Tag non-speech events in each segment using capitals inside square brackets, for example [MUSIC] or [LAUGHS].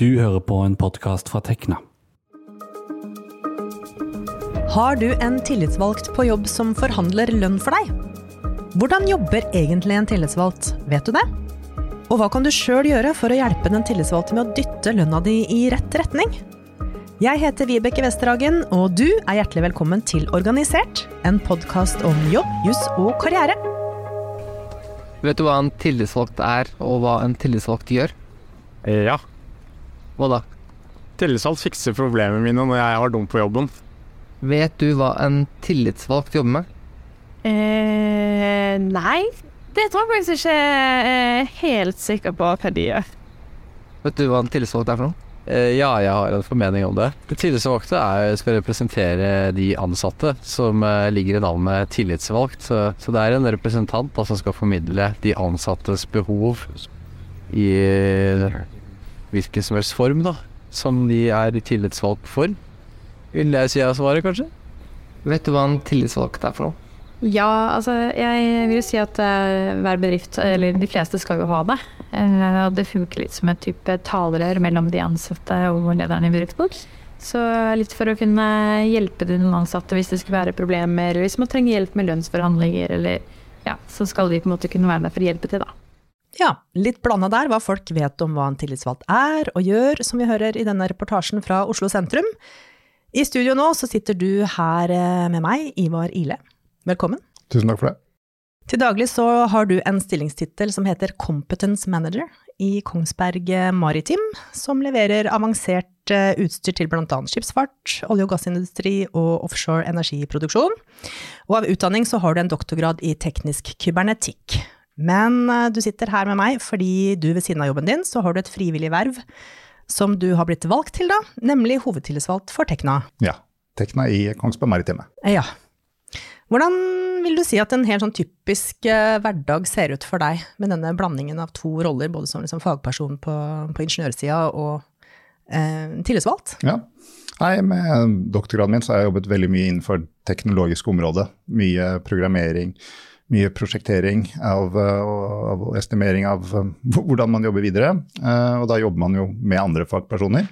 Du hører på en podkast fra Tekna. Har du en tillitsvalgt på jobb som forhandler lønn for deg? Hvordan jobber egentlig en tillitsvalgt, vet du det? Og hva kan du sjøl gjøre for å hjelpe den tillitsvalgte med å dytte lønna di i rett retning? Jeg heter Vibeke Westerhagen, og du er hjertelig velkommen til Organisert, en podkast om jobb, juss og karriere. Vet du hva en tillitsvalgt er, og hva en tillitsvalgt gjør? Ja. Hva da? Tillitsvalgt fikser problemene mine når jeg har dumt på jobben. Vet du hva en tillitsvalgt jobber med? Eh, nei, det tror jeg faktisk ikke jeg er helt sikker på hva de gjør. Vet du hva en tillitsvalgt er for noe? Eh, Ja, jeg har en formening om det. Det Tillitsvalgte er, skal representere de ansatte, som eh, ligger i navnet tillitsvalgt. Så, så det er en representant da, som skal formidle de ansattes behov i hvilken som helst form, da. Som de er tillitsvalgt for. Vil jeg si er svaret, kanskje? Vet du hva en tillitsvalgt er for noe? Ja, altså jeg vil jo si at eh, hver bedrift, eller de fleste skal jo ha det. Eh, og det funker litt som et type talerør mellom de ansatte og lederen i bedriften. Så litt for å kunne hjelpe de ansatte hvis det skulle være problemer, eller hvis man trenger hjelp med lønnsforhandlinger, eller ja, så skal de på en måte kunne være der for å hjelpe til, da. Ja, litt blanda der hva folk vet om hva en tillitsvalgt er og gjør, som vi hører i denne reportasjen fra Oslo sentrum. I studio nå så sitter du her eh, med meg, Ivar Ile. Velkommen. Tusen takk for det. Til daglig så har du en stillingstittel som heter Competence Manager i Kongsberg Maritim, som leverer avansert eh, utstyr til bl.a. skipsfart, olje- og gassindustri og offshore energiproduksjon. Og av utdanning så har du en doktorgrad i teknisk kybernetikk. Men eh, du sitter her med meg fordi du ved siden av jobben din så har du et frivillig verv som du har blitt valgt til, da, nemlig hovedtillitsvalgt for Tekna. Ja. Tekna i Kongsberg Maritime. Ja. Hvordan vil du si at en helt sånn typisk eh, hverdag ser ut for deg, med denne blandingen av to roller, både som liksom fagperson på, på ingeniørsida og eh, tillitsvalgt? Ja. Nei, med doktorgraden min så har jeg jobbet veldig mye innenfor teknologisk område. Mye programmering, mye prosjektering av, eh, og, estimering av eh, hvordan man jobber videre. Eh, Og da jobber man jo med andre fagpersoner.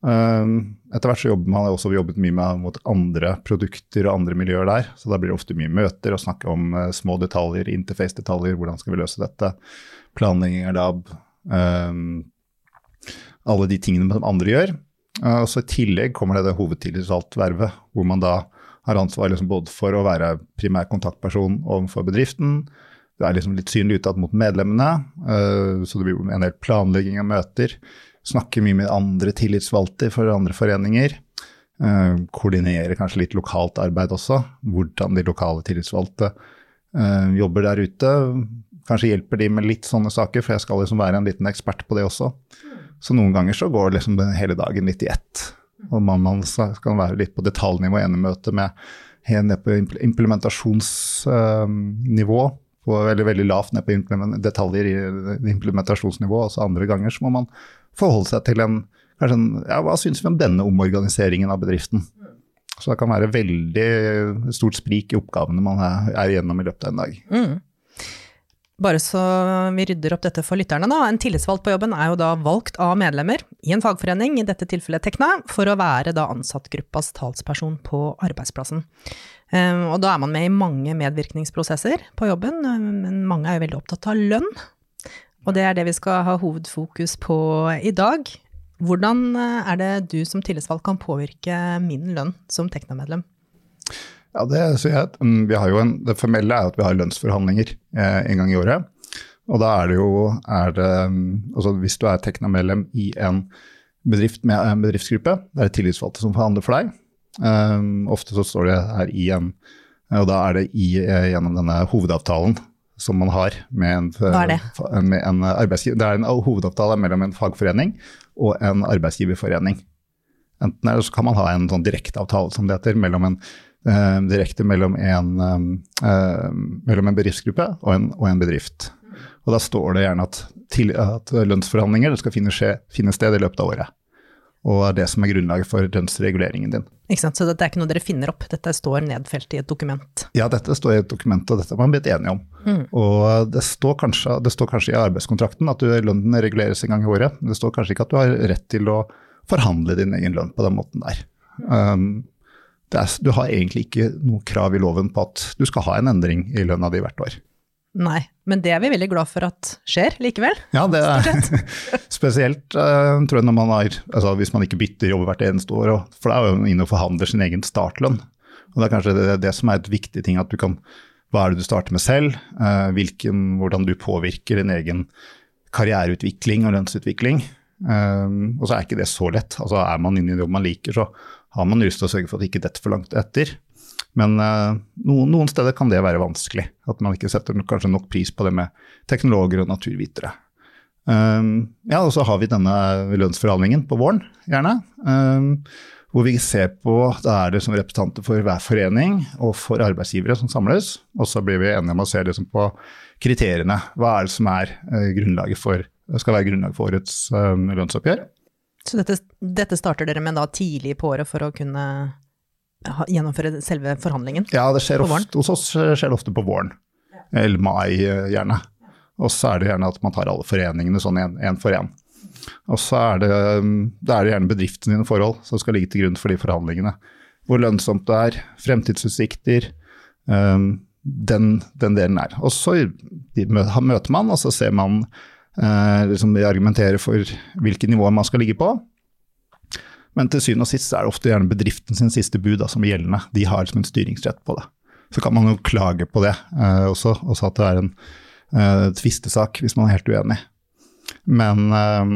Etter hvert så jobber man også jobbet mye med mot andre produkter og andre miljøer der. Så da blir det ofte mye møter og snakke om små detaljer, interface-detaljer, hvordan skal vi løse dette. Planlegging av lab. alle de tingene som andre gjør. Og så I tillegg kommer det det hovedtillitsvalgtvervet, hvor man da har ansvar liksom både for å være primær kontaktperson overfor bedriften. Det er liksom litt synlig utad mot medlemmene, eh, så det blir en del planlegging av møter. Snakke mye med andre tillitsvalgte for andre foreninger. Koordinerer Koordinere kanskje litt lokalt arbeid også. Hvordan de lokale tillitsvalgte eh, jobber der ute. Kanskje hjelper de med litt sånne saker, for jeg skal liksom være en liten ekspert på det også. Så noen ganger så går liksom hele dagen litt i ett. Og man, man kan være litt på detaljnivå i ene møtet med helt ned på implementasjonsnivå. på veldig, veldig lavt ned på detaljer i implementasjonsnivå. Og så andre ganger så må man forholde seg til en kanskje en, ja, Hva syns vi om denne omorganiseringen av bedriften? Så det kan være veldig stort sprik i oppgavene man er igjennom i løpet av en dag. Mm. Bare så vi rydder opp dette for lytterne, da. En tillitsvalgt på jobben er jo da valgt av medlemmer i en fagforening, i dette tilfellet Tekna, for å være da ansattgruppas talsperson på arbeidsplassen. Um, og da er man med i mange medvirkningsprosesser på jobben, um, men mange er jo veldig opptatt av lønn. Og det er det vi skal ha hovedfokus på i dag. Hvordan eh, er det du som tillitsvalgt kan påvirke min lønn som Tekna-medlem? Ja, det, så jeg, mm, vi har jo en, det formelle er at vi har lønnsforhandlinger eh, en gang i året. Og da er det jo er det, mm, altså Hvis du er Tekna-medlem i en bedrift med en bedriftsgruppe, det er det tillitsvalgte som forhandler for deg. Um, ofte så står det her i en Og da er det i, eh, gjennom denne hovedavtalen som man har med en, Hva er det? med en arbeidsgiver. Det er en hovedavtale mellom en fagforening og en arbeidsgiverforening. Enten er det, så kan man ha en sånn direkteavtale, som det heter, mellom en, eh, direkte mellom en, eh, eh, mellom en bedriftsgruppe og en, og en bedrift. Og da står det gjerne at, til, at lønnsforhandlinger skal finne, skje, finne sted i løpet av året. og er det som er grunnlaget for lønnsreguleringen din. Ikke sant? Så dette er ikke noe dere finner opp, dette står nedfelt i et dokument. Ja, dette står i et dokument, og dette har man blitt enige om. Og det står, kanskje, det står kanskje i arbeidskontrakten at lønnen reguleres en gang i året, men det står kanskje ikke at du har rett til å forhandle din egen lønn på den måten der. Um, det er, du har egentlig ikke noe krav i loven på at du skal ha en endring i lønna di hvert år. Nei, men det er vi veldig glad for at skjer likevel. Ja, det er [LAUGHS] spesielt uh, tror jeg når man har, altså hvis man ikke bytter jobb hvert eneste år, og, for da er jo inne og forhandler sin egen startlønn. Og det er kanskje det, det som er et viktig ting, at du kan Hva er det du starter med selv? Uh, hvilken, hvordan du påvirker din egen karriereutvikling og lønnsutvikling. Um, og så er ikke det så lett. Altså Er man inne i en jobb man liker, så har man lyst til å sørge for at det ikke detter for langt etter. Men uh, noen, noen, steder kan det være vanskelig. At man ikke setter kanskje nok pris på det med teknologer og naturvitere. Um, ja, og så har vi denne lønnsforhandlingen på våren, gjerne. Um, hvor vi ser på Da er det som representanter for hver forening og for arbeidsgivere som samles. Og så blir vi enige om å se liksom på kriteriene. Hva er det som er eh, grunnlaget for, skal være grunnlaget for årets eh, lønnsoppgjør? Så dette, dette, starter dere med da tidlig på året for å kunne ha, gjennomføre selve forhandlingen? Ja, det skjer ofte, hos oss skjer det ofte på våren. Eller mai, gjerne. Og så er det gjerne at man tar alle foreningene sånn én for én. Og så er det, det er gjerne bedriften dine forhold som skal ligge til grunn for de forhandlingene. Hvor lønnsomt det er, fremtidsutsikter, um, den, den, delen er. Og så møter man, og så ser man uh, liksom argumentere for hvilke nivåer man skal ligge på. Men til syvende og sist er det ofte gjerne bedriften sin siste bud da, som er gjeldende. De har liksom en styringsrett på det. Så kan man jo klage på det eh, også, også at det er en eh, tvistesak hvis man er helt uenig. Men eh,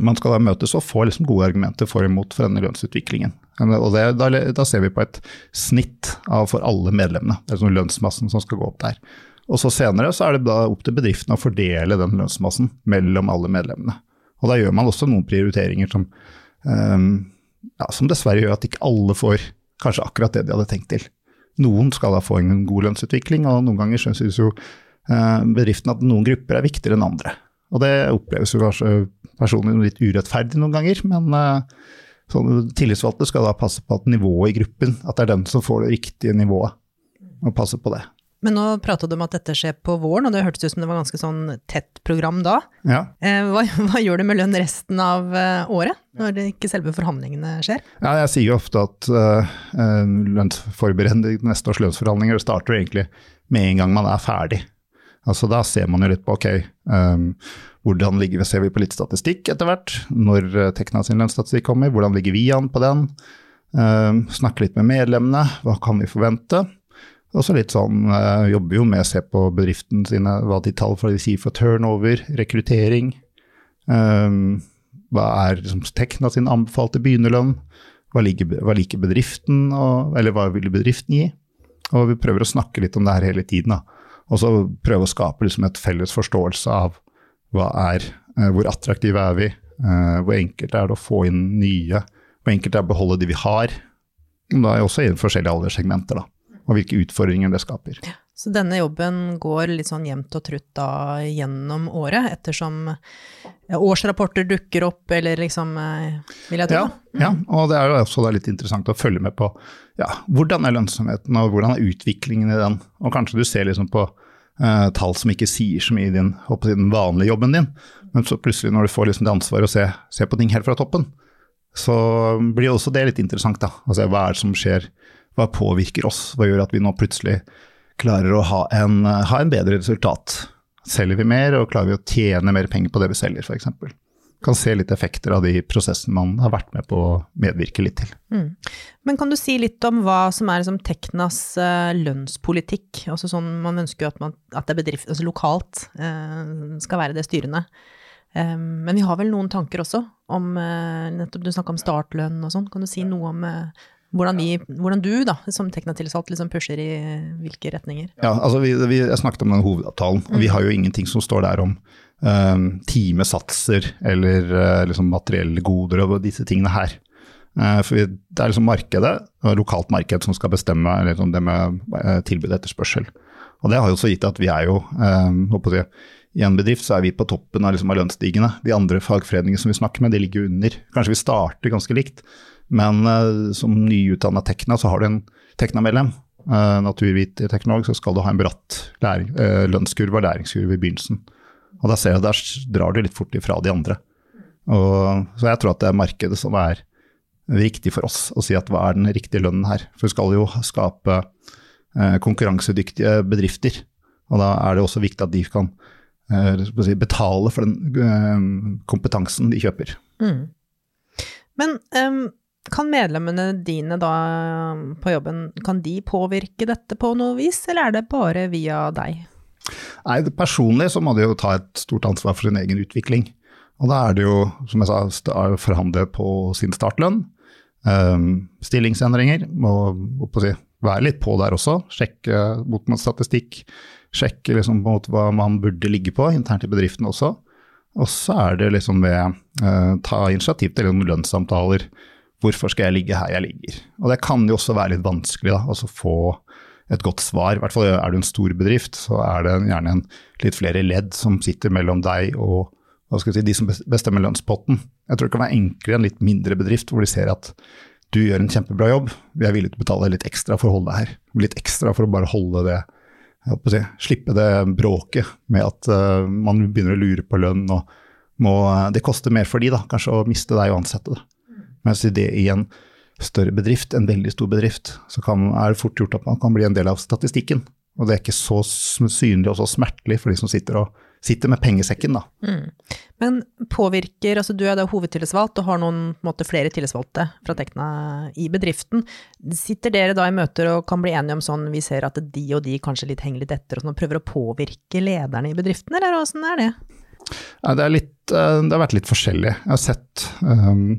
man skal da møtes og få liksom gode argumenter for og imot for denne lønnsutviklingen. Og det, da, da, ser vi på et snitt av for alle medlemmene. Det er sånn lønnsmassen som skal gå opp der. Og så senere så er det da opp til bedriften å fordele den lønnsmassen mellom alle medlemmene. Og da gjør man også noen prioriteringer som, um, ja, som dessverre gjør at ikke alle får kanskje akkurat det de hadde tenkt til. Noen skal da få en god lønnsutvikling, og noen ganger syns jo uh, bedriften at noen grupper er viktigere enn andre. Og det oppleves jo kanskje personlig litt urettferdig noen ganger, men uh, sånn, tillitsvalgte skal da passe på at nivået i gruppen, at det er den som får det riktige nivået, og passe på det. Men nå pratet du om at dette skjer på våren, og det hørtes ut som det var ganske sånn tett program da. Ja. Eh, hva, [LAUGHS] hva, gjør du med lønn resten av uh, året, når ikke selve forhandlingene skjer? Ja, jeg sier jo ofte at uh, lønnsforberedende neste års lønnsforhandlinger starter egentlig med en gang man er ferdig. Altså Da ser man jo litt på ok, um, hvordan ligger, ser vi på litt statistikk etter hvert. Når Tekna sin lønnsstatistikk kommer, hvordan ligger vi an på den? Um, snakke litt med medlemmene, hva kan vi forvente? Og så litt sånn, uh, jobber jo med å se på bedriften sine, hva de tall for de sier for turnover, rekruttering. Um, hva er liksom, Tekna sin anbefalte begynnerlønn? Hva, ligger, hva liker bedriften, og, eller hva vil bedriften gi? Og vi prøver å snakke litt om det her hele tiden. da. Og så prøve å skape liksom et felles forståelse av hva er, uh, hvor attraktive er vi, uh, hvor enkelt er det å få inn nye, hvor enkelt er det å beholde de vi har. Da er også i forskjellige alderssegmenter. da og hvilke utfordringer det skaper. Så denne jobben går litt sånn jevnt og trutt da gjennom året, ettersom årsrapporter dukker opp, eller liksom, vil jeg tro? Ja, ja, og det er jo også litt interessant å følge med på ja, hvordan er lønnsomheten, og hvordan er utviklingen i den. Og kanskje du ser liksom på eh, tall som ikke sier så mye i din, den vanlige jobben din, men så plutselig når du får liksom det ansvaret å se, se, på ting helt fra toppen, så blir også det litt interessant. da, altså Hva er det som skjer hva påvirker oss? Hva gjør at vi nå plutselig klarer å ha en, ha en bedre resultat? Selger vi mer, og klarer vi å tjene mer penger på det vi selger, f.eks.? Kan se litt effekter av de prosessene man har vært med på å medvirke litt til. Mm. Men kan du si litt om hva som er liksom Teknas uh, lønnspolitikk? Altså sånn, man ønsker jo at, man, at det bedrift, altså lokalt uh, skal være det styrende. Um, men vi har vel noen tanker også om uh, nettopp Du snakka om startlønn og sånn. Kan du si noe om hvordan, vi, hvordan, du da, som Tekna-tilsatt liksom pusher i hvilke retninger? Ja, altså vi, vi snakket om den hovedavtalen, og vi mm. har jo ingenting som står der om um, timesatser eller uh, liksom materielle goder og disse tingene her. Uh, for det er liksom markedet, lokalt marked, som skal bestemme liksom det med uh, tilbud og etterspørsel. Og det har jo også gitt at vi er jo um, jeg, i en bedrift så er vi på toppen av, liksom, av lønnsstigene. De andre fagforeningene som vi snakker med, de ligger under. Kanskje vi starter ganske likt, men uh, som nyutdanna Tekna, så har du en Tekna-medlem, uh, naturviterteknolog, så skal du ha en bratt læring, uh, lønnskurve og læringskurve i begynnelsen. Og da ser jeg der drar du litt fort ifra de andre. Og, så jeg tror at det er markedet som er viktig for oss å si at hva er den riktige lønnen her. For vi skal jo skape uh, konkurransedyktige bedrifter. Og da er det også viktig at de kan betale for den kompetansen de kjøper. Mm. Men um, kan medlemmene dine da på jobben, kan de påvirke dette på noe vis, eller er det bare via deg? Nei, Personlig så må de jo ta et stort ansvar for sin egen utvikling. Og da er det jo, som jeg sa, å forhandle på sin startlønn. Um, stillingsendringer. Må, må si, være litt på der også. Sjekke mot statistikk. Sjekke liksom på en måte hva man burde ligge på internt i bedriften også. Og så er det liksom ved uh, ta initiativ til noen lønnssamtaler. Hvorfor skal jeg ligge her jeg ligger? Og det kan jo også være litt vanskelig, da. Altså få et godt svar. I hvert fall er du en stor bedrift, så er det gjerne en, litt flere ledd som sitter mellom deg og si, de som bestemmer lønnspotten. Jeg tror det kan være enklere i en litt mindre bedrift, hvor de ser at du gjør en kjempebra jobb, vi er villige til å betale litt ekstra for å holde deg her. Litt ekstra for å bare holde det si, Slippe det bråket med at uh, man begynner å lure på lønn. og må, Det koster mer for de da, kanskje å miste deg og ansette det. Mens det i en større bedrift, en veldig stor bedrift, så kan, er det fort gjort at man kan bli en del av statistikken. Og det er ikke så synlig og så smertelig for de som sitter, og, sitter med pengesekken, da. Mm. Men påvirker, altså du er da hovedtillitsvalgt og har noen måte, flere tillitsvalgte fra Tekna i bedriften. Sitter dere da i møter og kan bli enige om sånn, vi ser at de og de kanskje litt henger litt etter, og sånn, og prøver å påvirke lederne i bedriften, eller åssen er det? Det, litt, eh, det har vært litt forskjellig. Jeg har sett um,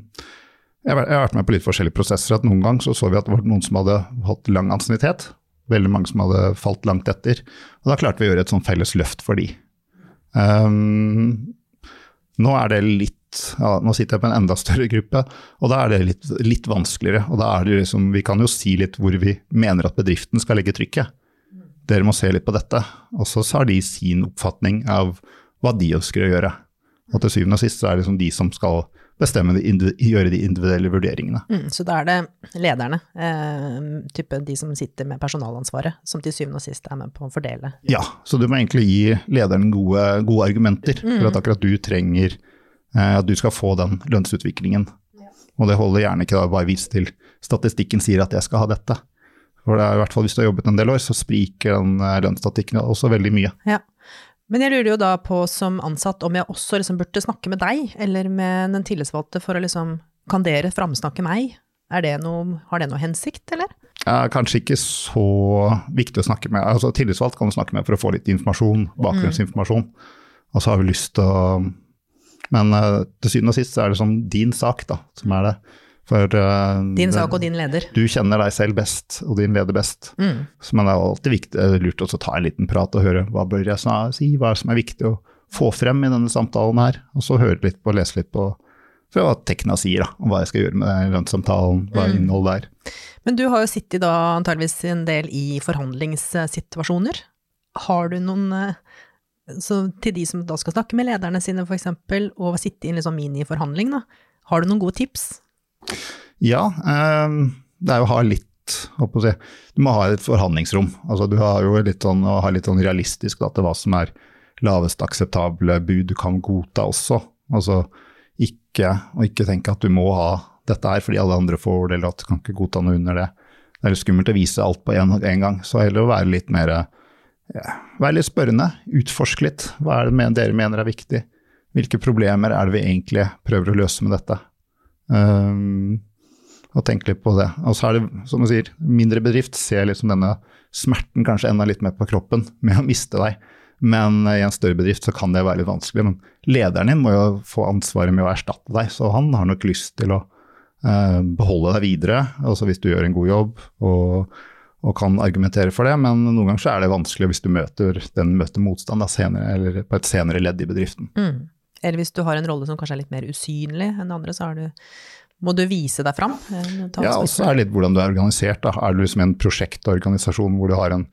jeg har vært med på litt forskjellige prosesser. at Noen ganger så, så vi at det var noen som hadde hatt lang ansiennitet. Veldig mange som hadde falt langt etter. Og Da klarte vi å gjøre et sånn felles løft for de. Um, nå er det litt ja, Nå sitter jeg på en enda større gruppe, og da er det litt, litt vanskeligere. og da er det liksom, Vi kan jo si litt hvor vi mener at bedriften skal legge trykket. Dere må se litt på dette. Og så har de sin oppfatning av hva de ønsker å gjøre. Og til syvende og sist så er det liksom de som skal bestemme de, gjøre de individuelle vurderingene. Mm, så da er det lederne, eh, de som sitter med personalansvaret, som til syvende og sist er med på å fordele? Ja, så du må egentlig gi lederen gode, gode argumenter mm. for at akkurat du trenger eh, at du skal få den lønnsutviklingen. Ja. Og det holder gjerne ikke da bare vise til statistikken sier at jeg skal ha dette. For det er i hvert fall Hvis du har jobbet en del år, så spriker den lønnsstatikken lønnsstatistikken også veldig mye. Ja. Men jeg lurer jo da på som ansatt om jeg også liksom burde snakke med deg, eller med den tillitsvalgte for å liksom Kan dere framsnakke meg? Det noe, har det noe hensikt, eller? Eh, kanskje ikke så viktig å snakke med. Altså, tillitsvalgt kan du snakke med for å få litt informasjon, bakgrunnsinformasjon. Og så har vi lyst til å Men eh, til syvende og sist så er det sånn din sak, da, som er det. For, uh, din sak og din leder. Du kjenner deg selv best, og din leder best. Mm. Så, man er alltid viktig, er lurt å ta en liten prat og høre hva bør jeg si, hva er som er viktig å få frem i denne samtalen her. Og så høre litt på, lese litt på hva Tekna sier da, om hva jeg skal gjøre med lønnssamtalen, hva mm. innholdet er. Men du har jo sittet da antageligvis en del i forhandlingssituasjoner. Har du noen eh, så til de som da skal snakke med lederne sine f.eks., og sitte i en liksom miniforhandling, da, har du noen gode tips? Ja, eh, det er jo å ha litt si. Du må ha et forhandlingsrom. Altså, du har jo litt sånn, å ha litt sånn realistisk da, til hva som er lavest akseptable bud du kan godta også. Altså ikke, og ikke tenke at du må ha dette her fordi alle andre får det, eller at du kan ikke godta noe under det. Det er litt skummelt å vise alt på en, gang, så heller å være litt mer ja, Vær litt spørrende, utforske litt. Hva er det dere mener er viktig? Hvilke problemer er det vi egentlig prøver å løse med dette? Um, og tenke litt på det. Og så er det, som du sier, mindre bedrift ser liksom denne smerten kanskje enda litt mer på kroppen med å miste deg. Men i en større bedrift så kan det være litt vanskelig. Men lederen din må jo få ansvaret med å erstatte deg, så han har nok lyst til å uh, beholde deg videre. Altså hvis du gjør en god jobb og, og, kan argumentere for det. Men noen ganger så er det vanskelig hvis du møter den møter motstand da, senere, eller på et senere ledd i bedriften. Mm. Eller hvis du har en rolle som kanskje er litt mer usynlig enn andre, så du, må du vise deg fram. Ja, og så er det litt hvordan du er organisert. Da. Er du liksom en prosjektorganisasjon hvor du har en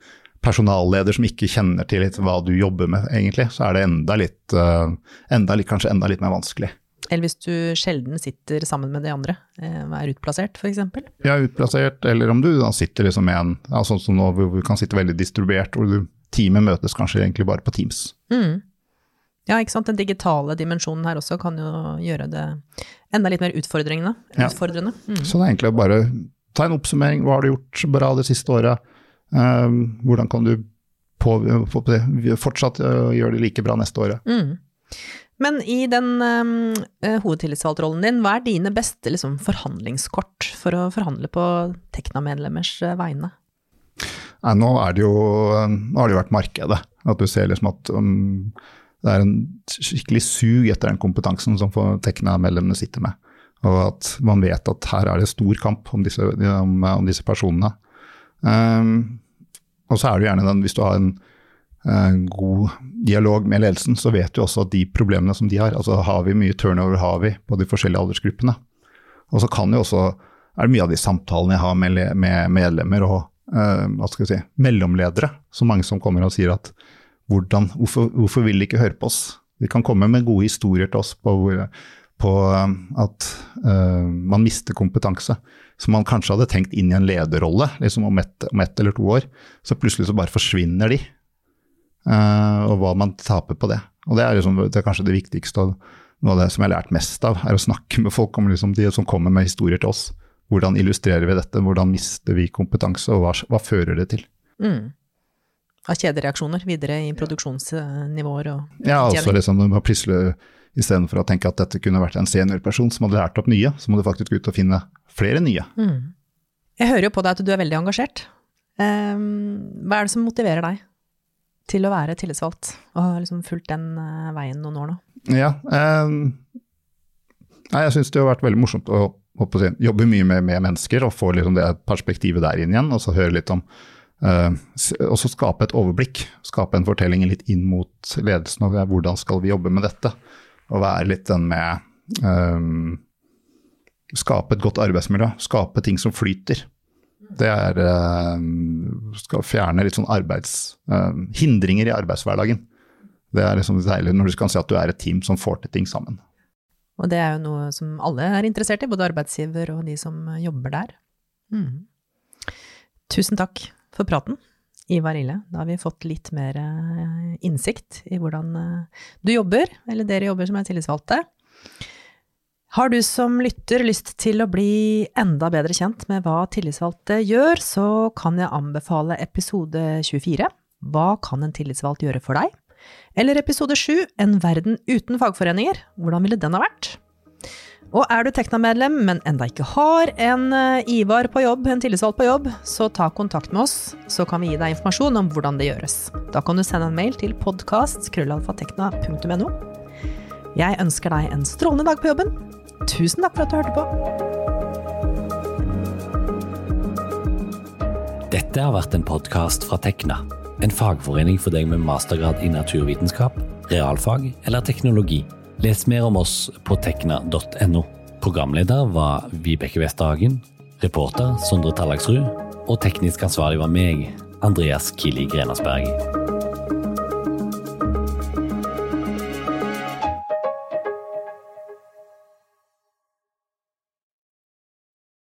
personalleder som ikke kjenner til hva du jobber med, egentlig, så er det enda litt, uh, enda litt kanskje enda litt mer vanskelig. Eller hvis du sjelden sitter sammen med de andre, eh, er utplassert f.eks. Ja, utplassert, eller om du da sitter liksom med en, ja, sånn som nå hvor du kan sitte veldig distribuert, hvor du, teamet møtes kanskje egentlig bare på Teams. Mm. Ja, ikke sant. Den digitale dimensjonen her også kan jo gjøre det enda litt mer utfordrende. Ja. utfordrende. Mm. Så det er egentlig bare ta en oppsummering. Hva har du gjort bra det siste året? Um, hvordan kan du på, på, fortsatt uh, gjøre det like bra neste året? Mm. Men i den um, hovedtillitsvalgtrollen din, hva er dine beste liksom, forhandlingskort for å forhandle på Tekna-medlemmers uh, vegne? Nei, nå, er det jo, nå har det jo vært markedet. At du ser liksom at um, det er en skikkelig sug etter den kompetansen som Tekna-medlemmene sitter med. Og at man vet at her er det stor kamp om disse, om, om disse personene. Um, og så er det gjerne den, hvis du har en uh, god dialog med ledelsen, så vet du også at de problemene som de har, altså har vi mye turnover har vi på de forskjellige aldersgruppene. Og så kan jo også, er det mye av de samtalene jeg har med, med medlemmer og uh, hva skal vi si, mellomledere, så mange som kommer og sier at hvordan, hvorfor, hvorfor vil de ikke høre på oss? De kan komme med gode historier til oss på, på at uh, man mister kompetanse som man kanskje hadde tenkt inn i en lederrolle liksom om, ett, ett eller to år. Så plutselig så bare forsvinner de. Uh, og hva man taper på det. Og det er, liksom, det er kanskje det viktigste og noe av det som jeg har lært mest av, er å snakke med folk om liksom de som kommer med historier til oss. Hvordan illustrerer vi dette, hvordan mister vi kompetanse, og hva, hva fører det til? Mm. Av kjedereaksjoner videre i produksjonsnivåer og Ja, altså liksom plutselig istedenfor å tenke at dette kunne vært en seniorperson som hadde lært opp nye, så må du faktisk ut og finne flere nye. Mm. Jeg hører jo på deg at du er veldig engasjert. Um, hva er det som motiverer deg til å være tillitsvalgt, og har liksom fulgt den uh, veien noen år nå? Ja, um, nei, jeg syns det har vært veldig morsomt å, å jobbe mye med, med, mennesker og få liksom det perspektivet der inn igjen, og så høre litt om uh, Og så skape et overblikk, skape en fortelling litt inn mot ledelsen og hvordan skal vi jobbe med dette. Og være litt den med um, Skape et godt arbeidsmiljø, skape ting som flyter. Det er uh, Skal fjerne litt sånn arbeids... Uh, hindringer i arbeidshverdagen. Det er liksom deilig når du kan se at du er et team som får til ting sammen. Og det er jo noe som alle er interessert i, både arbeidsgiver og de som jobber der. Mm. Tusen takk for praten, Ivar Ille. Da har vi fått litt mer innsikt i hvordan du jobber, eller dere jobber som er tillitsvalgte. Har du som lytter lyst til å bli enda bedre kjent med hva tillitsvalgte gjør, så kan jeg anbefale episode 24, Hva kan en tillitsvalgt gjøre for deg? Eller episode 7, En verden uten fagforeninger, hvordan ville den ha vært? Og er du Tekna-medlem, men enda ikke har en Ivar på jobb, en tillitsvalgt på jobb, så ta kontakt med oss, så kan vi gi deg informasjon om hvordan det gjøres. Da kan du sende en mail til podkast.krøllalfatekna.no. Jeg ønsker deg en strålende dag på jobben. Tusen takk for at du hørte på. Dette har vært en podkast fra Tekna, en fagforening for deg med mastergrad i naturvitenskap, realfag eller teknologi. Les mer om oss på tekna.no. Programleder var Vibeke Westhagen, reporter Sondre Tallagsrud, og teknisk ansvarlig var meg, Andreas Kili Grenasberg.